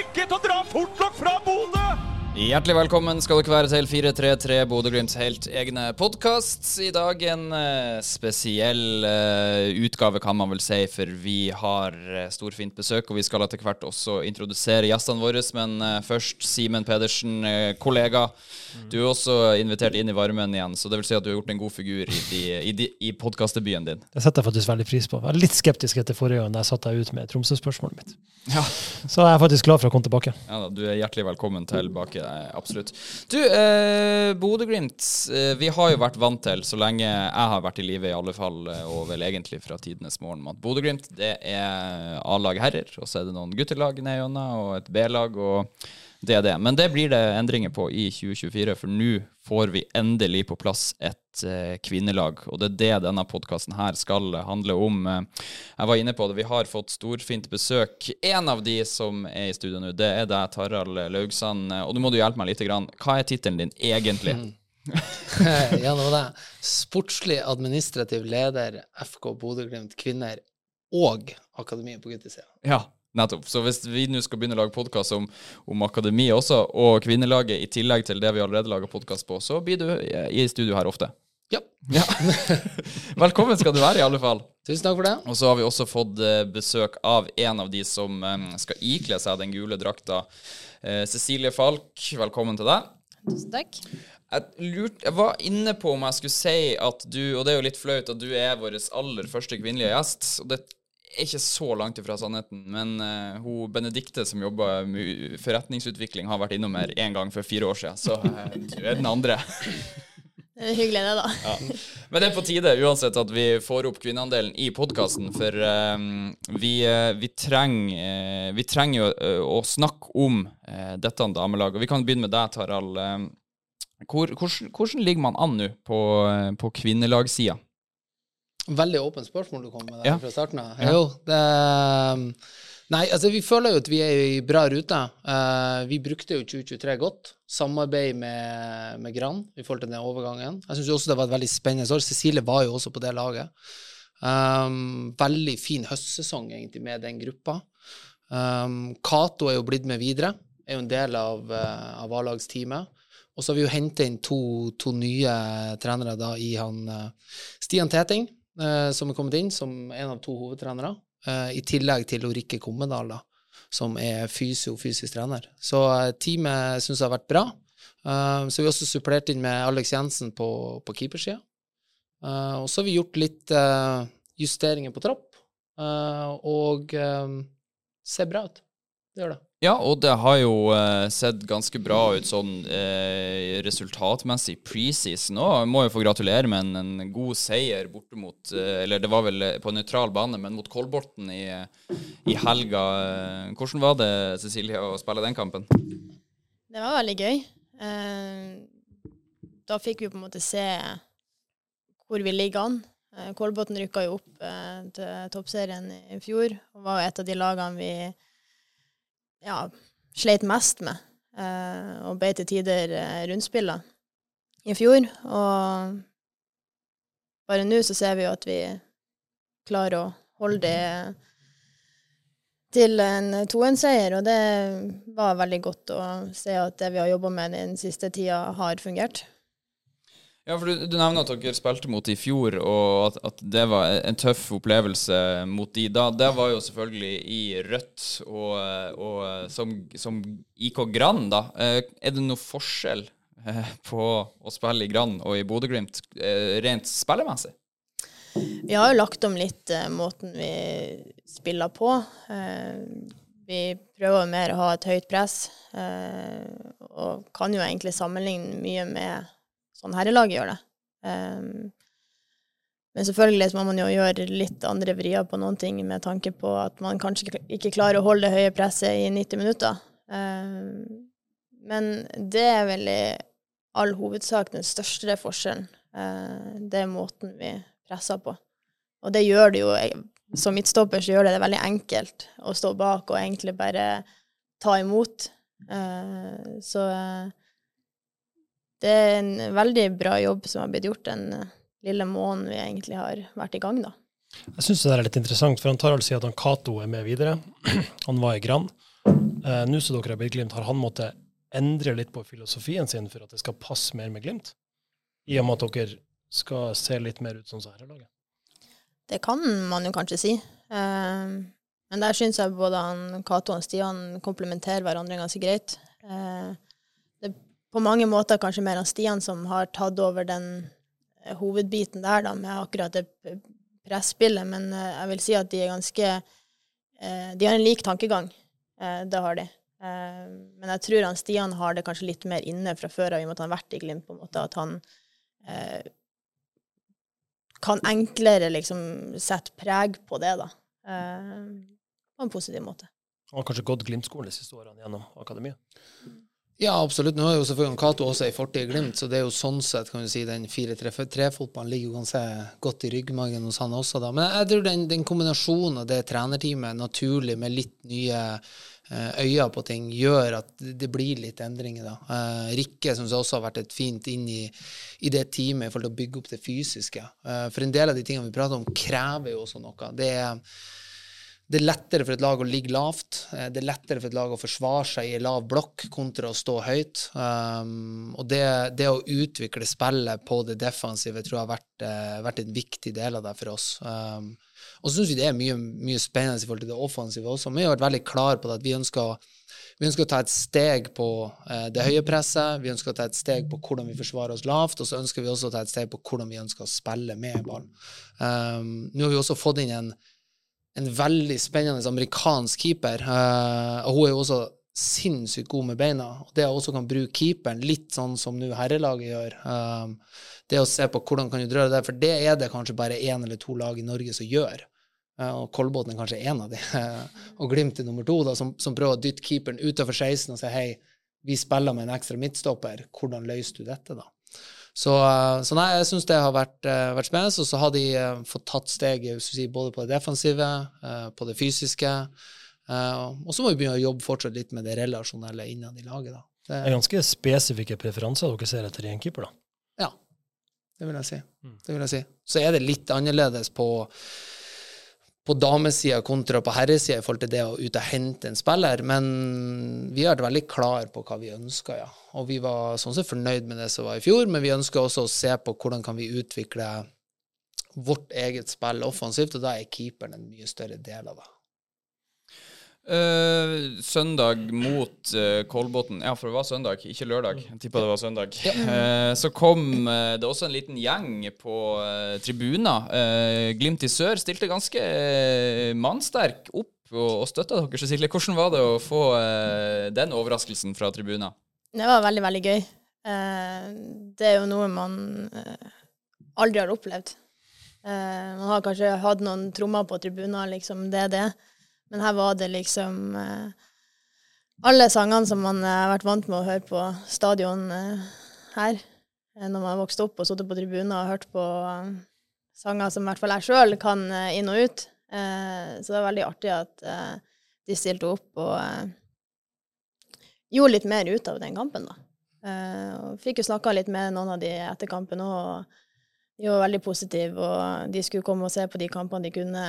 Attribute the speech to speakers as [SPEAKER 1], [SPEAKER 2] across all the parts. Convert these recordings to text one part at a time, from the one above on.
[SPEAKER 1] Ikke til å dra fort!
[SPEAKER 2] Hjertelig velkommen skal dere være til 433 Bodø-Glimts helt egne podkast. I dag en eh, spesiell eh, utgave, kan man vel si, for vi har uh, storfint besøk. Og vi skal etter hvert også introdusere gjestene våre. Men eh, først Simen Pedersen, eh, kollega. Du er også invitert inn i varmen igjen, så det vil si at du har gjort en god figur i, de, i, de, i podkastdebuten din.
[SPEAKER 3] Det setter jeg faktisk veldig pris på. Jeg var litt skeptisk etter forrige gang jeg satte deg ut med Tromsø-spørsmålet mitt.
[SPEAKER 2] Ja.
[SPEAKER 3] Så jeg er faktisk glad for å komme tilbake.
[SPEAKER 2] Ja da, Du er hjertelig velkommen tilbake. Eh, Absolutt. Du, eh, Bodø-Glimt. Eh, vi har jo vært vant til, så lenge jeg har vært i live i alle fall, eh, og vel egentlig fra tidenes morgen, at Bodø-Glimt det er A-lag herrer, og så er det noen guttelag nedgjennom, og et B-lag, og det er det. Men det blir det endringer på i 2024, for nå får vi endelig på plass et eh, kvinnelag. Og det er det denne podkasten her skal handle om. Jeg var inne på det, vi har fått storfint besøk. En av de som er i studio nå, det er deg, Tarald Laugsand. Og nå må du hjelpe meg litt. Grann. Hva er tittelen din egentlig?
[SPEAKER 4] ja, det var det. Sportslig administrativ leder FK Bodø-Glimt kvinner og Akademiet på guttesida.
[SPEAKER 2] Ja, nettopp. Så hvis vi nå skal begynne å lage podkast om, om akademi også, og kvinnelaget i tillegg til det vi allerede lager podkast på, så blir du i studio her ofte.
[SPEAKER 4] Ja.
[SPEAKER 2] Ja. Velkommen skal du være, i alle fall.
[SPEAKER 4] Tusen takk for det.
[SPEAKER 2] Og så har vi også fått eh, besøk av en av de som eh, skal ikle seg den gule drakta. Eh, Cecilie Falk, velkommen til deg.
[SPEAKER 5] Tusen takk.
[SPEAKER 2] Jeg, lurt, jeg var inne på om jeg skulle si at du, og det er jo litt flaut, at du er vår aller første kvinnelige gjest. og det er ikke så langt ifra sannheten, men uh, hun Benedikte som jobber med forretningsutvikling, har vært innom her én gang for fire år siden, så uh, du er den andre.
[SPEAKER 5] Det er hyggelig, det, da.
[SPEAKER 2] Ja. Men det er på tide uansett at vi får opp kvinneandelen i podkasten, for uh, vi, vi trenger Vi trenger jo å snakke om dette damelaget. Og vi kan begynne med deg, Tarald. Hvor, hvordan, hvordan ligger man an nå på, på kvinnelagssida?
[SPEAKER 4] Veldig åpent spørsmål du kom med der
[SPEAKER 2] Ja.
[SPEAKER 4] fra starten av.
[SPEAKER 2] Ja.
[SPEAKER 4] Jo, det Nei, altså vi føler jo at vi er i bra rute. Uh, vi brukte jo 2023 godt. Samarbeid med, med Gran i forhold til den overgangen. Jeg syns også det var et veldig spennende år. Cecilie var jo også på det laget. Um, veldig fin høstsesong egentlig med den gruppa. Um, Cato er jo blitt med videre, er jo en del av, uh, av A-lagsteamet. Og så har vi jo henta inn to, to nye trenere da i han uh, Stian Teting, som er kommet inn som en av to hovedtrenere, uh, i tillegg til Rikke Kommedal, da, som er fysio, fysisk trener. Så uh, teamet syns jeg har vært bra. så så har også supplert inn med Alex Jensen på, på keepersida. Og så har vi gjort litt justeringer på tropp, og ser bra ut. Det gjør det.
[SPEAKER 2] Ja, og det har jo eh, sett ganske bra ut sånn eh, resultatmessig preseason òg. Jeg må jo få gratulere med en, en god seier borte mot eh, Eller det var vel på en nøytral bane, men mot Kolbotn i, i helga. Eh, Hvordan var det, Cecilie, å spille den kampen?
[SPEAKER 5] Det var veldig gøy. Eh, da fikk vi på en måte se hvor vi ligger an. Eh, Kolbotn rykka jo opp eh, til toppserien i fjor, og var et av de lagene vi ja, sleit mest med. Eh, og ble til tider eh, rundspilla i fjor. Og bare nå så ser vi jo at vi klarer å holde det til en 2-1-seier, og det var veldig godt å se at det vi har jobba med den siste tida, har fungert.
[SPEAKER 2] Ja, for du, du nevner at dere spilte mot i fjor, og at, at det var en tøff opplevelse mot de da. Det var jo selvfølgelig i rødt, og, og som, som IK Grand, da. Eh, Er det noe forskjell eh, på å spille i Grand og i Bodø-Glimt eh, rent spillemessig?
[SPEAKER 5] Vi har jo lagt om litt måten vi spiller på. Vi prøver mer å ha et høyt press, og kan jo egentlig sammenligne mye med sånn herrelaget gjør det. Um, men selvfølgelig må man jo gjøre litt andre vrier på noen ting med tanke på at man kanskje ikke- klarer å holde det høye presset i 90 minutter. Um, men det er vel i all hovedsak den største forskjellen. Uh, det er måten vi presser på. Og det gjør det jo Som midtstopper så gjør det det veldig enkelt å stå bak og egentlig bare ta imot. Uh, så eh, det er en veldig bra jobb som har blitt gjort den eh, lille måneden vi egentlig har vært i gang, da.
[SPEAKER 3] Jeg syns det er litt interessant, for han tar altså at han Cato er med videre. Han var i Gran. Eh, Nå som dere har blitt Glimt, har han måttet endre litt på filosofien sin for at det skal passe mer med Glimt? I og med at dere skal se litt mer ut sånn som herrelaget?
[SPEAKER 5] Det kan man jo kanskje si. Eh, men der syns jeg både han Cato og Stian komplementerer hverandre ganske greit. Eh, det på mange måter kanskje mer han Stian som har tatt over den eh, hovedbiten der, da, med akkurat det presspillet. Men eh, jeg vil si at de er ganske eh, De har en lik tankegang. Det har de. Men jeg tror han Stian har det kanskje litt mer inne fra før av, i og med at han har vært i Glimt, på en måte, at han kan enklere liksom sette preg på det, da. På en positiv måte.
[SPEAKER 3] Han har kanskje gått Glimt-skolen de siste årene gjennom akademiet?
[SPEAKER 4] Ja, absolutt. Nå er jo selvfølgelig Cato også ei fortid i Glimt, så det er jo sånn sett kan du si, den 4-3-fotballen ligger jo ganske godt i ryggmargen hos han også. da. Men jeg tror den, den kombinasjonen av det trenerteamet, naturlig med litt nye eh, øyne på ting, gjør at det, det blir litt endringer. da. Eh, Rikke syns jeg også har vært et fint inn i, i det teamet i forhold til å bygge opp det fysiske. Eh, for en del av de tingene vi prater om, krever jo også noe. Det er det er lettere for et lag å ligge lavt. eh, Det er lettere for et lag å forsvare seg i lav blokk kontra å stå høyt. Um, og det, det å utvikle spillet på det defensive tror jeg har vært, uh, vært en viktig del av det for oss. Um, og så syns vi det er mye, mye spennende i forhold til det offensive også. Vi har vært veldig klare på det at vi ønsker, vi ønsker å ta et steg på uh, det høye presset. Vi ønsker å ta et steg på hvordan vi forsvarer oss lavt, og så ønsker vi også å ta et steg på hvordan vi ønsker å spille med ballen. Um, nå har vi også fått inn en en veldig spennende amerikansk keeper. Uh, og hun er jo også sinnssykt god med beina. Og det å også kan bruke keeperen litt sånn som nå herrelaget gjør. um, det å se på hvordan kan du røre det, for det er det kanskje bare én eller to lag i Norge som gjør. Uh, og Kolbotn er kanskje én av de, og Glimt er nummer to, da, som, som prøver å dytte keeperen utover 16 og si hei, vi spiller med en ekstra midtstopper, hvordan løser du dette, da? Så, eh, så nei, jeg syns det har vært, eh, vært spennende. Og så har de eh, fått tatt steg si, både på det defensive, på det fysiske. og så må vi begynne å jobbe fortsatt litt med det relasjonelle innad i laget. da.
[SPEAKER 3] Det er ganske spesifikke preferanser dere ser etter i en keeper, da.
[SPEAKER 4] ja, det vil jeg si.
[SPEAKER 3] Mm.
[SPEAKER 4] Det vil jeg si. Så er det litt annerledes på på damesida kontra på herresida i forhold til det å ut og hente en spiller, men vi har vært veldig klar på hva vi ønsker, ja. Og vi var sånn sett fornøyd med det som var i fjor, men vi ønsker også å se på hvordan kan vi utvikle vårt eget spill offensivt, og da er keeperen en mye større del av det.
[SPEAKER 2] Eh, søndag mot uh, Kolbotn. Ja, for det var søndag, ikke lørdag. Jeg tippa det var søndag. Uh, så kom uh, det også en liten gjeng på uh, tribuner. Glimt i sør stilte ganske uh, mannsterk opp og, og støtta dere, Cecilie. Hvordan var det å få den overraskelsen fra tribuner?
[SPEAKER 5] Det var veldig, veldig gøy. Det er jo noe man aldri har opplevd. Man har kanskje hatt noen trommer på tribuner, liksom, det er det. Men her var det liksom eh, alle sangene som man eh, har vært vant med å høre på stadion eh, her. Når man har vokst opp og sittet på tribuner og hørt på sanger som i hvert fall jeg sjøl kan inn og ut. Så det var veldig artig at de stilte opp og gjorde litt mer ut av den kampen, da. Og fikk jo snakka litt med noen av de etter kampen òg, de var veldig positive, og de skulle komme og se på de kampene de kunne.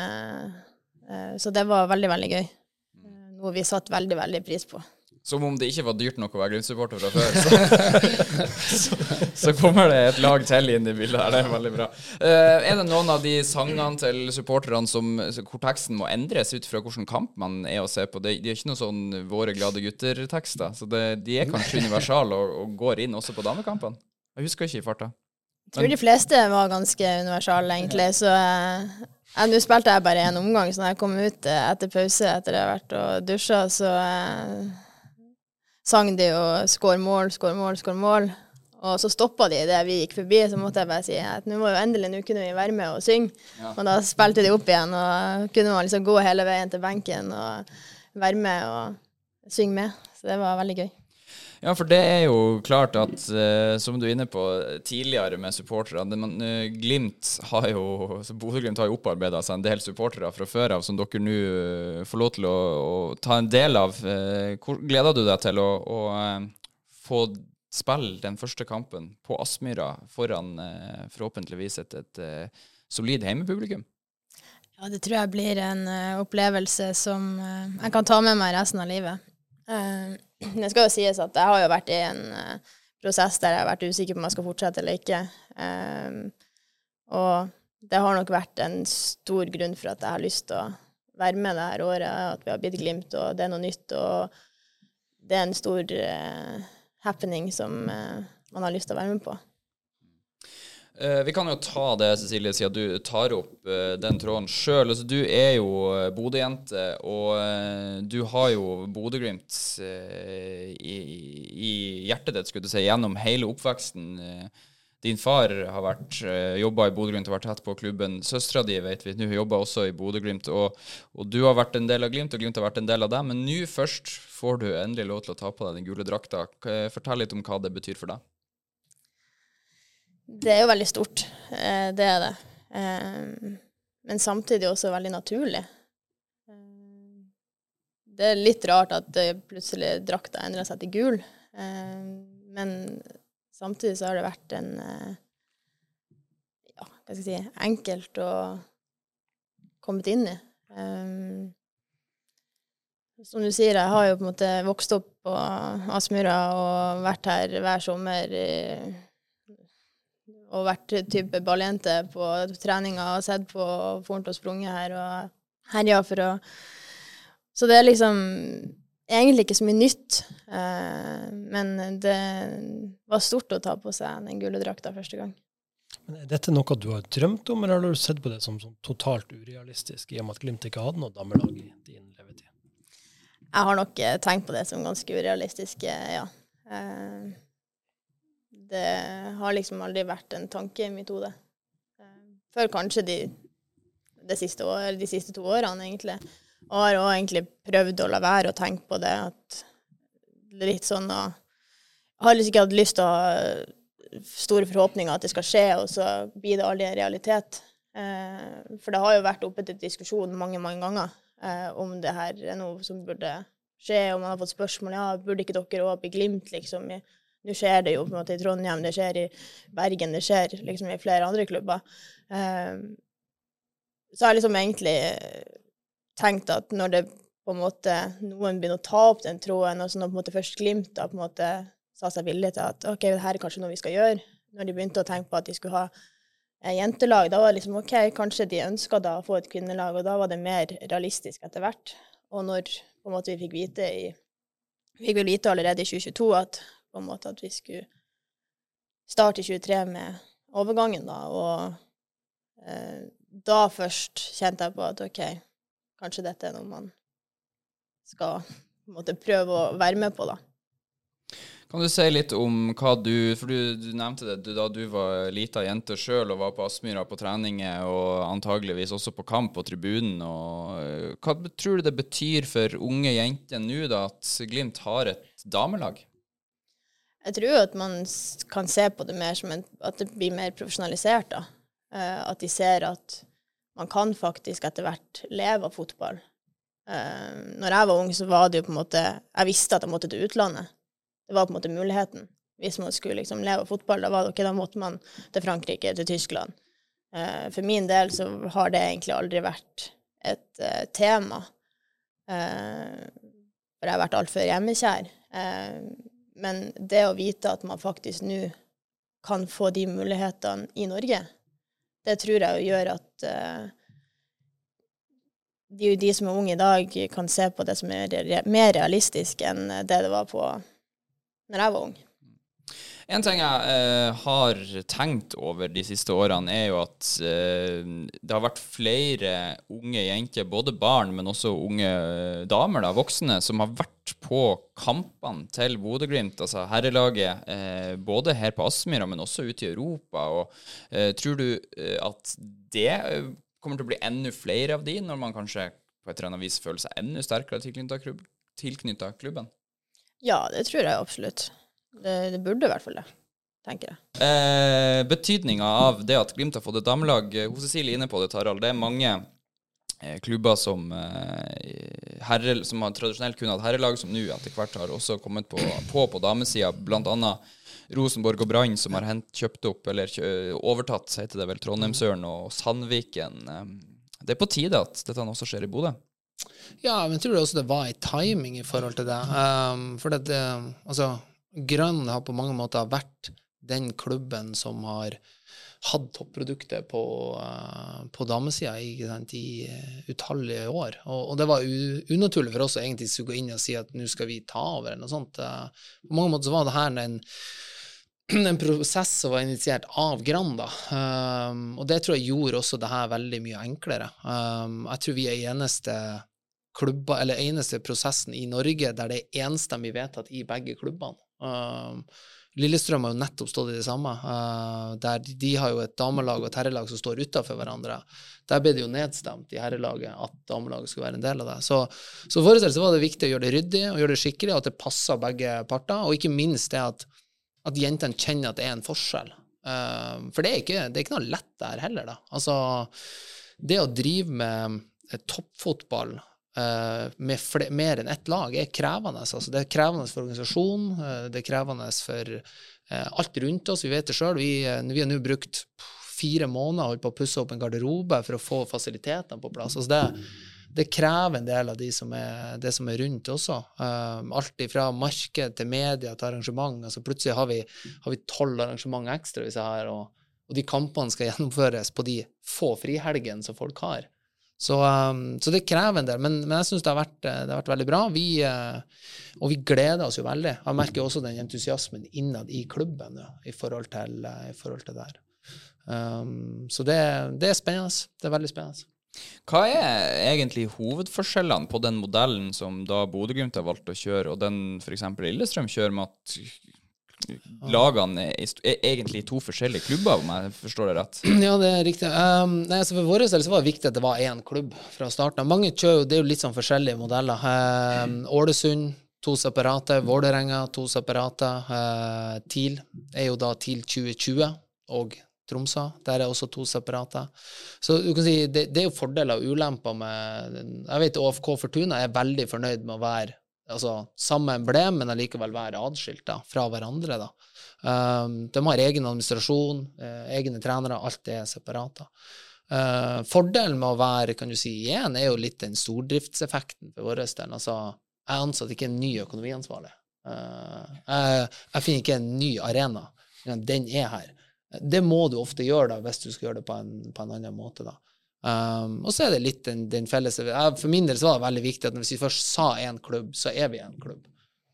[SPEAKER 5] Eh, så det var veldig, veldig gøy. Eh, noe vi satte veldig, veldig pris på.
[SPEAKER 2] Som om det ikke var dyrt nok å være Glimt-supporter fra før. Så, så, så kommer det et lag til inn i bildet her. Det er veldig bra. Eh, er det noen av de sangene til supporterne som, hvor teksten må endres ut fra hvilken kamp man er å se på? De er ikke noe sånn Våre glade gutter-tekster. Så det, de er kanskje universale og, og går inn også på damekampene? Jeg husker ikke i farta.
[SPEAKER 5] Jeg tror de fleste var ganske universale, egentlig, så ja, Nå spilte jeg bare én omgang, så når jeg kom ut eh, etter pause etter jeg har vært og dusja, så eh, sang de jo 'skår mål, skår mål, skår mål'. Og så stoppa de idet vi gikk forbi, så måtte jeg bare si at nå må jo endelig, nå kunne vi være med og synge.
[SPEAKER 2] Ja.
[SPEAKER 5] Og da spilte de opp igjen, og kunne man liksom gå hele veien til benken og være med og synge med. Så det var veldig gøy.
[SPEAKER 2] Ja, for det er jo klart at, eh, som du er inne på tidligere med supportere det- eh, Glimt har jo Bodø-Glimt har jo opparbeida seg en del supportere fra før av, som dere nå eh, får lov til å, å ta en del av. Eh, Hvor gleder du deg til å, å få spille den første kampen på Aspmyra foran forhåpentligvis et, et eh, solid heimepublikum?
[SPEAKER 5] Ja, det tror jeg blir en opplevelse som jeg kan ta med meg resten av livet. Det skal jo sies at jeg har jo vært i en eh, prosess der jeg har vært usikker på om jeg skal fortsette eller ikke. Um, og det har nok vært en stor grunn for at jeg har lyst til å være med det her året, at vi har blitt Glimt, og det er noe nytt. Og det er en stor uh, happening som uh, man har lyst til å være med på.
[SPEAKER 2] Eh, vi kan jo ta det, Cecilie, siden du tar opp eh, den tråden sjøl. Altså, du er jo eh, Bodø-jente, og du har jo Bodø-Glimt i, i hjertet ditt, skulle du si, gjennom hele oppveksten. Din far har vært jobba i Bodø-Glimt og vært tett på klubben. Søstera di vet vi, nå jobber også i Bodø-Glimt. Og, og du har vært en del av Glimt, og Glimt har vært en del av deg. Men nå først får du endelig lov til å ta på deg den gule drakta. Fortell litt om hva det betyr for deg.
[SPEAKER 5] Det er jo veldig stort. Eh, det er det. Eh, men samtidig også veldig naturlig. Eh, det er litt rart at plutselig drakta endra seg til gul. Men samtidig så har det vært en ja, hva skal jeg si, enkelt å kommet inn i. Som du sier, jeg har jo på en måte vokst opp på Aspmyra og vært her hver sommer. i og vært type balljente på treninga og sett på Fornt og sprunget her og herja for å Så det er liksom egentlig ikke så mye nytt. Eh, men det var stort å ta på seg den gule drakta første gang.
[SPEAKER 3] Men er dette noe du har drømt om, eller har du sett på det som, som totalt urealistisk, i og med at Glimt ikke hadde noe damelag i din levetid?
[SPEAKER 5] Jeg har nok eh, tenkt på det som ganske urealistisk, eh, ja. Eh, det har liksom aldri vært en tanke i mitt hode. Eh, Før kanskje de, de, siste år, de siste to årene, egentlig. Og har også egentlig prøvd å la være å tenke på det. At det er litt sånn å har liksom ikke hatt lyst til å ha store forhåpninger at det skal skje, og så blir det aldri en realitet. Eh, For det har jo vært oppe til diskusjon mange, mange ganger eh, om det her er noe som burde skje, og man har fått spørsmål ja, burde ikke dere òg bli Glimt, liksom. i nå skjer det jo på en måte i Trondheim, det skjer i Bergen, det skjer liksom i flere andre klubber. Um, så har jeg liksom egentlig tenkt at når det på en måte noen begynner å ta opp den tråden, og så når på en måte først Glimt da på en måte sa seg villig til at OK, det her er kanskje noe vi skal gjøre, når de begynte å tenke på at de skulle ha jentelag, da var det liksom OK, kanskje de ønska da å få et kvinnelag, og da var det mer realistisk etter hvert. Og når på en måte vi fikk vite i Vi fikk vel vite allerede i 2022 at på en måte at vi skulle starte i 23 med overgangen, da. Og eh, da først kjente jeg på at OK, kanskje dette er noe man skal måte prøve å være med på, da.
[SPEAKER 2] Kan du si litt om hva du For du, du nevnte det du, da du var lita jente sjøl og var på Aspmyra på treninger og antageligvis også på kamp på tribunen. Og, øh, hva tror du det betyr for unge jenter nå da at Glimt har et damelag?
[SPEAKER 5] Jeg tror jo at man kan se på det mer som en, at det blir mer profesjonalisert. da. Eh, at de ser at man kan faktisk etter hvert leve av fotball. Eh, når jeg var ung, så var det jo på en måte Jeg visste at jeg måtte til utlandet. Det var på en måte muligheten. Hvis man skulle liksom leve av fotball, da, var det, okay, da måtte man til Frankrike, til Tyskland. Eh, for min del så har det egentlig aldri vært et tema. For jeg har vært altfor hjemmekjær. Eh, men det å vite at man faktisk nå kan få de mulighetene i Norge, det tror jeg jo gjør at eh, de, de som er unge i dag, kan se på det som er mer realistisk enn det det var på når jeg var ung.
[SPEAKER 2] En ting jeg eh, har tenkt over de siste årene, er jo at eh, det har vært flere unge jenter, både barn, men også unge eh, damer, da, voksne, som har vært på kampene til Bodø-Glimt, altså herrelaget, eh, både her på Aspmyra, men også ute i Europa. Og, eh, tror du eh, at det kommer til å bli enda flere av de, når man kanskje på et eller annet vis føler seg enda sterkere tilknytta klubben?
[SPEAKER 5] Ja, det tror jeg absolutt. Det, det burde i hvert fall det, tenker jeg.
[SPEAKER 2] Eh, Betydninga av det at Glimt har fått et damelag hun Hos Cecilie er inne på det, Tarald. Det er mange eh, klubber som, eh, herre, som har tradisjonelt kun hatt herrelag, som nå etter hvert har også kommet på på, på damesida. Blant annet Rosenborg og Brann, som har hent, kjøpt opp, eller kjø, overtatt, heter det vel, Trondheimsøren og Sandviken. Eh, Det er på tide at dette også skjer i Bodø.
[SPEAKER 4] Ja, men jeg tror også det var en timing i forhold til det. Um, for det, altså, Grønn har på mange måter vært den klubben som har hatt topproduktet på, uh, på damesida i, uh, utallige år. Og, og det var unaturlig for oss å egentlig gå inn og si at nå skal vi ta over, eller noe sånt. Uh, på mange måter så var det her en en prosess som var initiert av Grand. da. Um, og det tror jeg gjorde også det her veldig mye enklere. Um, jeg tror vi er eneste klubber, eller eneste prosessen i Norge der det er enstemmig vedtatt i begge klubbene. Um, Lillestrøm har jo nettopp stått i det samme. Uh, der de, har jo et damelag og et herrelag som står utafor hverandre. Der ble det jo nedstemt i herrelaget at damelaget skulle være en del av det. Så, så for så var det viktig å gjøre det ryddig og gjøre det skikkelig, og at det passer begge parter. Og ikke minst det at at jentene kjenner at det er en forskjell. Uh, for det er, ikke, det er ikke noe lett der heller, da. Altså, det å drive med eh, toppfotball med fle- mer enn ett lag er krevende. Altså, det er krevende for organisasjonen, uh, det er krevende for alt rundt oss. Vi vet det sjøl. Vi, vi har nå brukt fire måneder på å pusse opp en garderobe for å få fasilitetene på plass. Altså, det, det krever en del av de som er, det som er rundt også. Alt fra marked til media til arrangement. Altså plutselig har vi tolv arrangement ekstra hvis jeg har, og, og de kampene skal gjennomføres på de få frihelgene som folk har. Så, um, så det krever en del, men, men jeg syns det, eh, det har vært veldig bra. Vi, uh, og vi gleder oss jo veldig. Jeg merker også den entusiasmen innad i klubben ja, i, forhold til, uh, i forhold til det her. Um, så det, det er spennende. Det er veldig spennende.
[SPEAKER 2] Hva er egentlig hovedforskjellene på den modellen som da Bodø-Glimt har valgt å kjøre, og den f.eks. Lillestrøm kjører, med at lagene er, er egentlig to forskjellige klubber, om jeg forstår det rett?
[SPEAKER 4] Ja, det er riktig. Um, nei, altså for vår del så var det viktig at det var én klubb fra starten. av. Mange kjører jo, det er jo litt sånn forskjellige modeller. Um, Ålesund, to separate. Vålerenga, to separate. Uh, TIL er jo da TIL 2020 og Tromsø. Der er også to separate. Så du kan si, det, det er jo fordeler og ulemper med Jeg vet ÅFK Fortuna er veldig fornøyd med å være altså, samme emblem, men allikevel være atskilt da, fra hverandre. Da. Um, de har egen administrasjon, eh, egne trenere, alt det er separat. da. Uh, fordelen med å være kan du si, igjen er jo litt den stordriftseffekten for vår del. Altså, jeg ansatte ikke en ny økonomiansvarlig. Uh, jeg, jeg finner ikke en ny arena. Den er her. Det må du ofte gjøre da, hvis du skal gjøre det på en, på en annen måte. da. Um, og så er det litt den, den felles jeg- For min del så var det veldig viktig at hvis vi først sa én klubb, så er vi en klubb.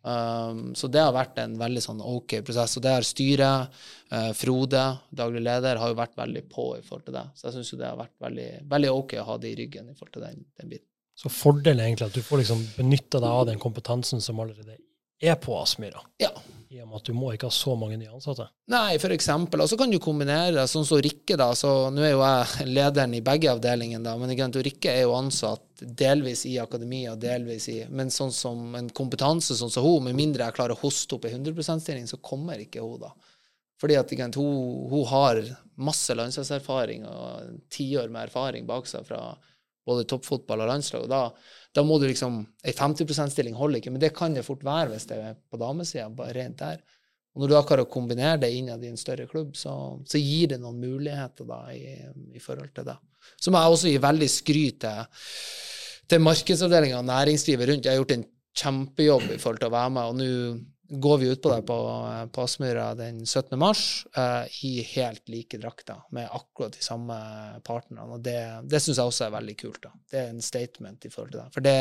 [SPEAKER 4] Um, så det har vært en veldig sånn ok prosess. Og det har styret, uh, Frode, daglig leder, har jo vært veldig på i forhold til det. Så jeg syns jo det har vært veldig, veldig ok å ha det i ryggen i forhold til den, den biten.
[SPEAKER 3] Så fordelen er egentlig at du får liksom benytta deg av den kompetansen som allerede er på Aspmyra.
[SPEAKER 4] Ja.
[SPEAKER 3] I og med at du må ikke ha så mange nye ansatte.
[SPEAKER 4] Nei, eksempel. Og så kan du kombinere, sånn som Rikke, da. Så nå er jo jeg lederen i begge avdelingene, da. Men ikke Rikke er jo ansatt delvis i akademia, delvis i Men sånn som en kompetanse sånn som hun, med mindre jeg klarer å hoste opp i 100 %-stilling, så kommer ikke hun, da. Fordi at ikke hun, hun har masse landslagserfaring og tiår med erfaring bak seg fra både toppfotball og landslag. og da, da må du liksom Ei 50 %-stilling holder ikke, men det kan det fort være hvis det er på damesida, rent der. Og når du da klarer å kombinere det innad i en større klubb, så, så gir det noen muligheter da i, i forhold til det. Så må jeg også gi veldig skryt til, til markedsavdelinga og næringslivet rundt. Jeg har gjort en kjempejobb i forhold til å være med, og nå går vi ut på det på, på Aspmyra den 17. mars uh, i helt like drakter, med akkurat de samme partnerne. Og det, det syns jeg også er veldig kult. da. Det er en statement i forhold til det. For det,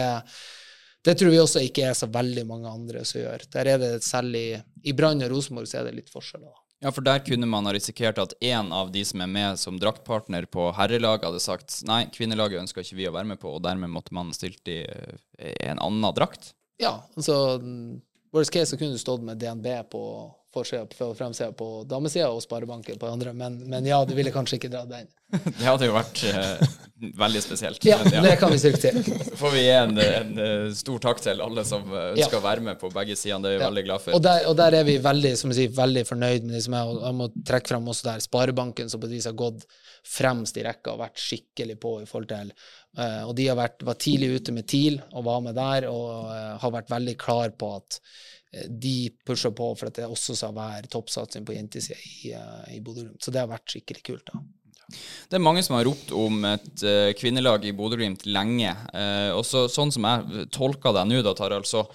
[SPEAKER 4] det tror vi også ikke er så veldig mange andre som gjør. Der er det selv i, i Brann og Rosenborg så er det litt forskjeller. da.
[SPEAKER 2] Ja, for der kunne man ha risikert at én av de som er med som draktpartner på herrelaget, hadde sagt nei, kvinnelaget ønsker ikke vi å være med på, og dermed måtte man stilt i en annen drakt.
[SPEAKER 4] Ja, altså Worst case så kunne du stått med DNB på forsida på fremsida på damesida og Sparebanken på andre, men, men ja, du ville kanskje ikke dratt den.
[SPEAKER 2] Det hadde jo vært eh, veldig spesielt.
[SPEAKER 4] Ja,
[SPEAKER 2] Men
[SPEAKER 4] det kan vi styrke til.
[SPEAKER 2] Får vi gi en, en eh, stor takk til alle som eh, ønsker
[SPEAKER 4] Ja.
[SPEAKER 2] å være med på begge sidene. Det er vi
[SPEAKER 4] Ja.
[SPEAKER 2] veldig glad for.
[SPEAKER 4] Og der, og der er vi veldig som jeg sier, veldig fornøyd med liksom, jeg, jeg må trekke frem også der Sparebanken, som på et vis har gått fremst i rekka og vært skikkelig på i forhold til eh, Og de har vært, var tidlig ute med TIL og var med der, og har vært veldig klar på at de pusher på for at det også skal være toppsatsing på jentesida i, i Bodø-Glimt. Så det har vært skikkelig kult. da.
[SPEAKER 2] Det er mange som har ropt om et uh, kvinnelag i Bodø-Glimt lenge. Uh, og så, sånn som jeg tolker deg nå, da, Tarald, så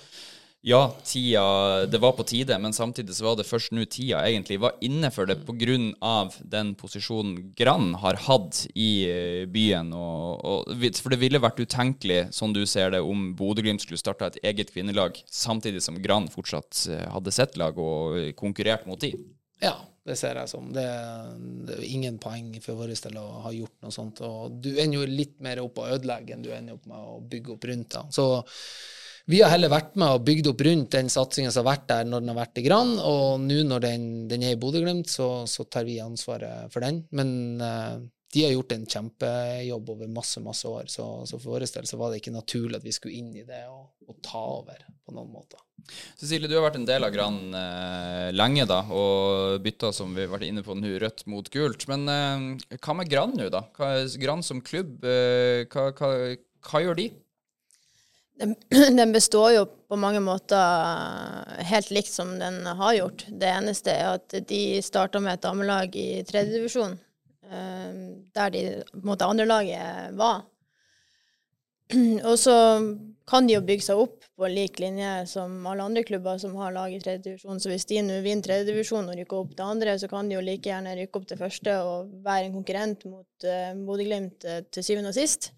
[SPEAKER 2] ja, tida Det var på tide, men samtidig så var det først nå tida egentlig var inne for det pga. den posisjonen Grann har hatt i eh, byen. Og, og, for det ville vært utenkelig, sånn du ser det, om Bodø-Glimt skulle starta et eget kvinnelag, samtidig som Grann fortsatt hadde sitt lag og konkurrert mot de.
[SPEAKER 4] Ja, det ser jeg som. Det, det er ingen poeng for vår del å ha gjort noe sånt. Og du ender jo litt mer opp å ødelegge enn du ender opp med å bygge opp rundt. Da. Så vi har heller vært med og bygd opp rundt den satsingen som har vært der når den har vært i Gran, og nå når den, den er i Bodø-Glimt, så, så tar vi ansvaret for den. Men eh, de har gjort en kjempejobb over masse, masse år, så, så for vår del så var det ikke naturlig at vi skulle inn i det og, og ta over på noen måter.
[SPEAKER 2] Cecilie, du har vært en del av Gran eh, lenge, da, og bytta, som vi har vært inne på nå, rødt mot gult. Men eh, hva med Gran nå, da? Hva, Gran som klubb, eh, hva, hva, hva gjør de?
[SPEAKER 5] Den, den består jo på mange måter helt likt som den har gjort. Det eneste er at de starta med et damelag i tredjedivisjon, eh, der de på en måte andrelaget var. Og så kan de jo bygge seg opp på lik linje som alle andre klubber som har lag i tredjedivisjon. Så hvis de nå vinner tredjedivisjon og rykker opp til andre, så kan de jo like gjerne rykke opp til første og være en konkurrent mot uh, Bodø-Glimt eh, til syvende og sist.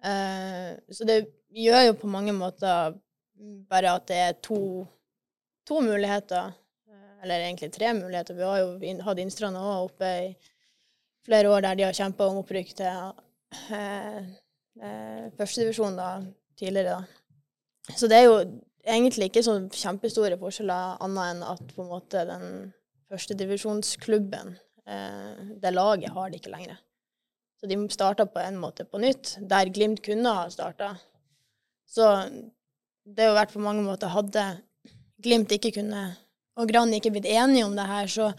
[SPEAKER 5] Uh, så det gjør jo på mange måter bare at det er to, to muligheter, eh, eller egentlig tre muligheter. Vi har jo hatt Innstranda òg oppe i flere år der de har kjempa om opprykk til eh, eh, førstedivisjon tidligere. da. Så det er jo egentlig ikke så kjempestore forskjeller, annet enn at på en måte den førstedivisjonsklubben, eh, det laget, har det ikke lenger. Så de starta på en måte på nytt, der Glimt kunne ha starta. Så det har vært på mange måter Hadde Glimt ikke kunne, og Gran ikke blitt enige om det her, så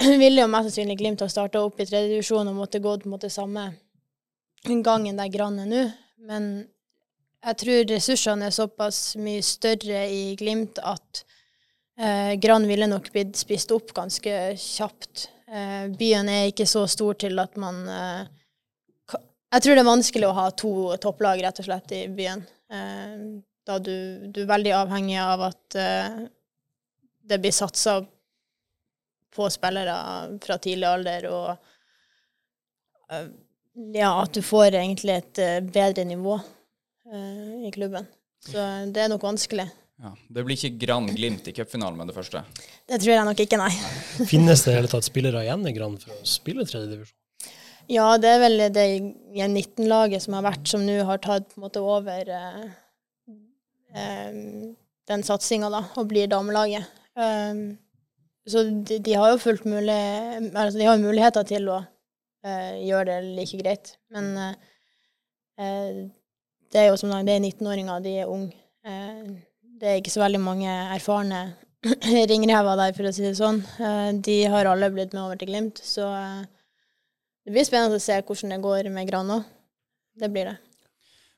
[SPEAKER 5] ville jo mest sannsynlig Glimt ha starta opp i tredje divisjon og måtte gått en måte samme gangen der Gran er nå. Men jeg tror ressursene er såpass mye større i Glimt at eh, Brann ville nok blitt spist opp ganske kjapt. Eh, byen er ikke så stor til at man eh, Jeg tror det er vanskelig å ha to topplag rett og slett i byen. Eh, da du, du er veldig avhengig av at eh, det blir satsa på spillere fra tidlig alder, og eh, ja, at du får egentlig et eh, bedre nivå eh, i klubben. Så det er nok vanskelig.
[SPEAKER 2] Ja, det blir ikke Brann Glimt i cupfinalen med det første.
[SPEAKER 5] Det tror jeg nok ikke, nei.
[SPEAKER 3] Finnes det i hele tatt spillere igjen i Brann for å spille tredjedivisjon?
[SPEAKER 5] Ja, det er vel det 19-laget som har vært, som nå har tatt på en måte over eh, eh, den satsinga, da, og blir damelaget. Um, så de, de har jo fullt mulig Altså, de har muligheter til å uh, gjøre det like greit. Men uh, uh, det er jo som sagt, det er 19-åringer, de er unge. Det er ikke så veldig mange erfarne ringrever der, for å si det sånn. De har alle blitt med over til Glimt, så det blir spennende å se hvordan det går med Gran òg. Det blir det.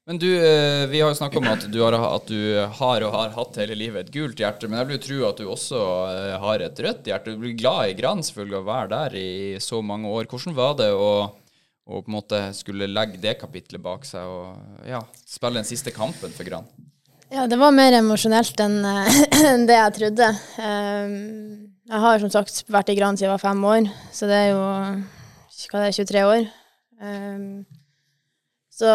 [SPEAKER 2] Men du, eh, vi har jo snakka om at du, har, at du har og har hatt hele livet et gult hjerte, men jeg vil jo tro at du også eh, har et rødt hjerte. Du blir glad i Gran selvfølgelig å være der i så mange år. Hvordan var det å, å på en måte skulle legge det kapitlet bak seg og ja, spille den siste kampen for Gran?
[SPEAKER 5] Ja, det var mer emosjonelt enn eh, det jeg trodde. Um, jeg har som sagt vært i Gran siden jeg var fem år, så det er jo hva det er, 23 år. Så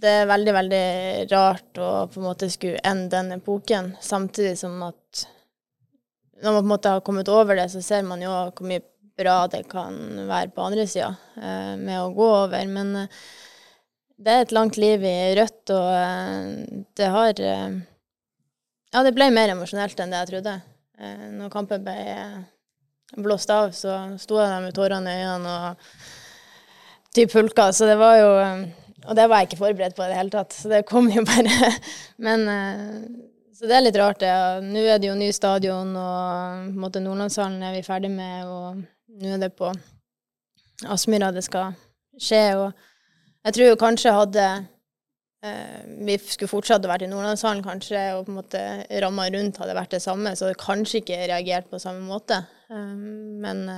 [SPEAKER 5] det er veldig, veldig rart å på en måte skulle ende den epoken, samtidig som at når man på en måte har kommet over det, så ser man jo hvor mye bra det kan være på andre sida eh, med å gå over. Men eh, det er et langt liv i rødt, og eh, det har eh, Ja, det ble mer emosjonelt enn det jeg trodde. Eh, når kampen ble eh, blåst av, så sto jeg der med tårene i øynene og typ hulka, så det var jo og det var jeg ikke forberedt på i det hele tatt, så det kom jo bare. Men eh, Så det er litt rart, det. Ja. Nå er det jo ny stadion, og på Nordlandshallen er vi ferdig med, og nå er det på Aspmyra det skal skje. Og jeg tror jo kanskje hadde eh, vi skulle fortsatt vært i Nordlandshallen, kanskje, og på en måte ramma rundt hadde vært det samme, så hadde kanskje ikke reagert på samme måte. Eh, men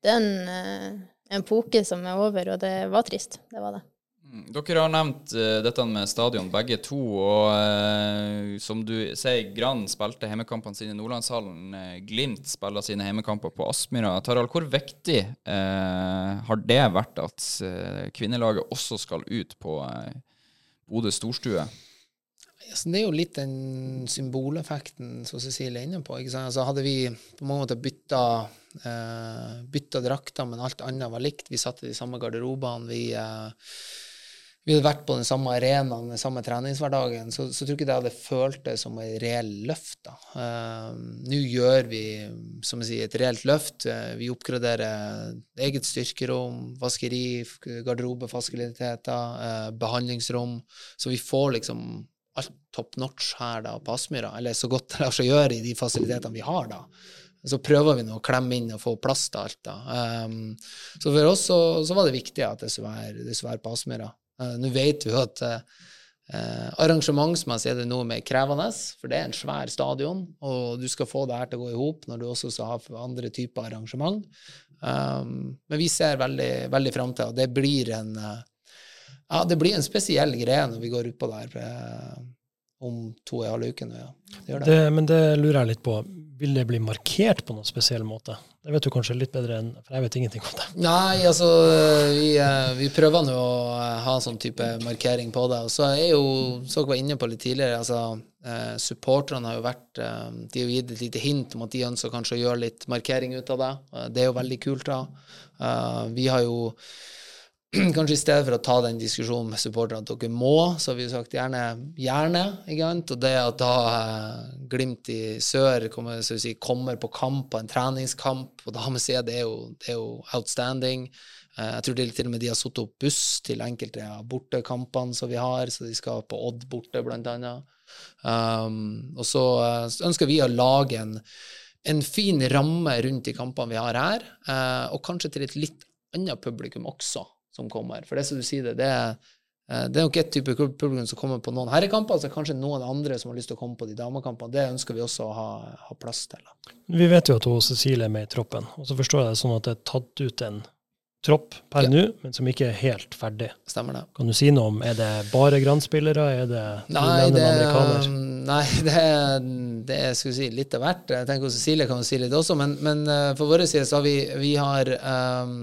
[SPEAKER 5] det er en, eh, som er over, og det var trist. Det var det.
[SPEAKER 2] Mm, Dere har nevnt uh, dette med stadion, begge to. Og uh, som du sier, Brann spilte hjemmekampene sine i Nordlandshallen. Uh, Glimt spiller sine hjemmekamper på Aspmyra. Tarald, hvor viktig har det vært at kvinnelaget også skal ut på Bodø storstue?
[SPEAKER 4] Det er jo litt den symboleffekten som Cecilie er inne på. Altså, hadde vi på mange måter bytta, bytta drakter, men alt annet var likt, vi satt i de samme garderobene, vi, vi hadde vært på den samme arenaen, den samme treningshverdagen, så, så tror jeg ikke det hadde følt det som et reelt løft. Eh, Nå gjør vi som jeg sier, et reelt løft. Uh, vi oppgraderer eget styrkerom, vaskeri, garderobefasiliteter, uh, behandlingsrom, så vi får liksom alt top notch her da på Aspmyra, eller så godt det lar seg gjøre i de fasilitetene vi har da. Så prøver vi nå å klemme inn og få plass til alt da. Um, så for oss så, så var det viktig at det skulle være, det skulle være på Aspmyra. Uh, nå vet vi jo at Eh, arrangementsmessig er det noe mer krevende, for det er en svær stadion, og du skal få det her til å gå i hop når du også skal ha andre typer arrangement. Um, men vi ser veldig, veldig fram til, og det blir en uh, ja, det blir en spesiell greie når vi går utpå der eh, om to og en halv uke nå, ja. Det det.
[SPEAKER 3] Men det lurer jeg litt på. Vil det bli markert på noen spesiell måte? Det vet du kanskje litt bedre enn For jeg vet ingenting om det.
[SPEAKER 4] Nei, altså vi, eh, vi prøver nå å eh, ha en sånn type markering på det. Og så er jo, som dere var inne på litt tidligere, altså eh, supporterne har jo vært De har gitt et lite hint om at de ønsker kanskje å gjøre litt markering ut av det. Det er jo veldig kult, da. Vi har jo kanskje i stedet for å ta den diskusjonen med supporterne at dere må, så har vi sagt gjerne, gjerne. ikke sant? Og det at da eh, Glimt i sør kommer, si, kommer på kamp, på en treningskamp på damesida, det, er jo- det er jo outstanding. Eh, jeg tror det er til og med de har satt opp buss til enkelte av bortekampene som vi har, så de skal på Odd borte, blant annet. Um, og så eh, ønsker vi å lage en, en fin ramme rundt de kampene vi har her, eh, og kanskje til et litt annet publikum også som kommer. For det som du sier det, det er, eh, det er nok et type publikum som kommer på noen herrekamper, så kanskje noen andre som har lyst til å komme på de damekampene. Det ønsker vi også å ha, ha plass til. da.
[SPEAKER 3] Vi vet jo at hun Cecilie er med i troppen, og så forstår jeg det sånn at det er tatt ut en tropp per
[SPEAKER 4] Ja.
[SPEAKER 3] nå, men som ikke er helt ferdig.
[SPEAKER 4] Stemmer det?
[SPEAKER 3] Kan du si noe om Er det bare grandspillere? Er det
[SPEAKER 4] Nei, det,
[SPEAKER 3] amerikaner?
[SPEAKER 4] nei det, det er skal vi si, litt av hvert. Jeg tenker Cecilie kan jo si litt også, men, men eh, for vår side så har vi, vi har ehm,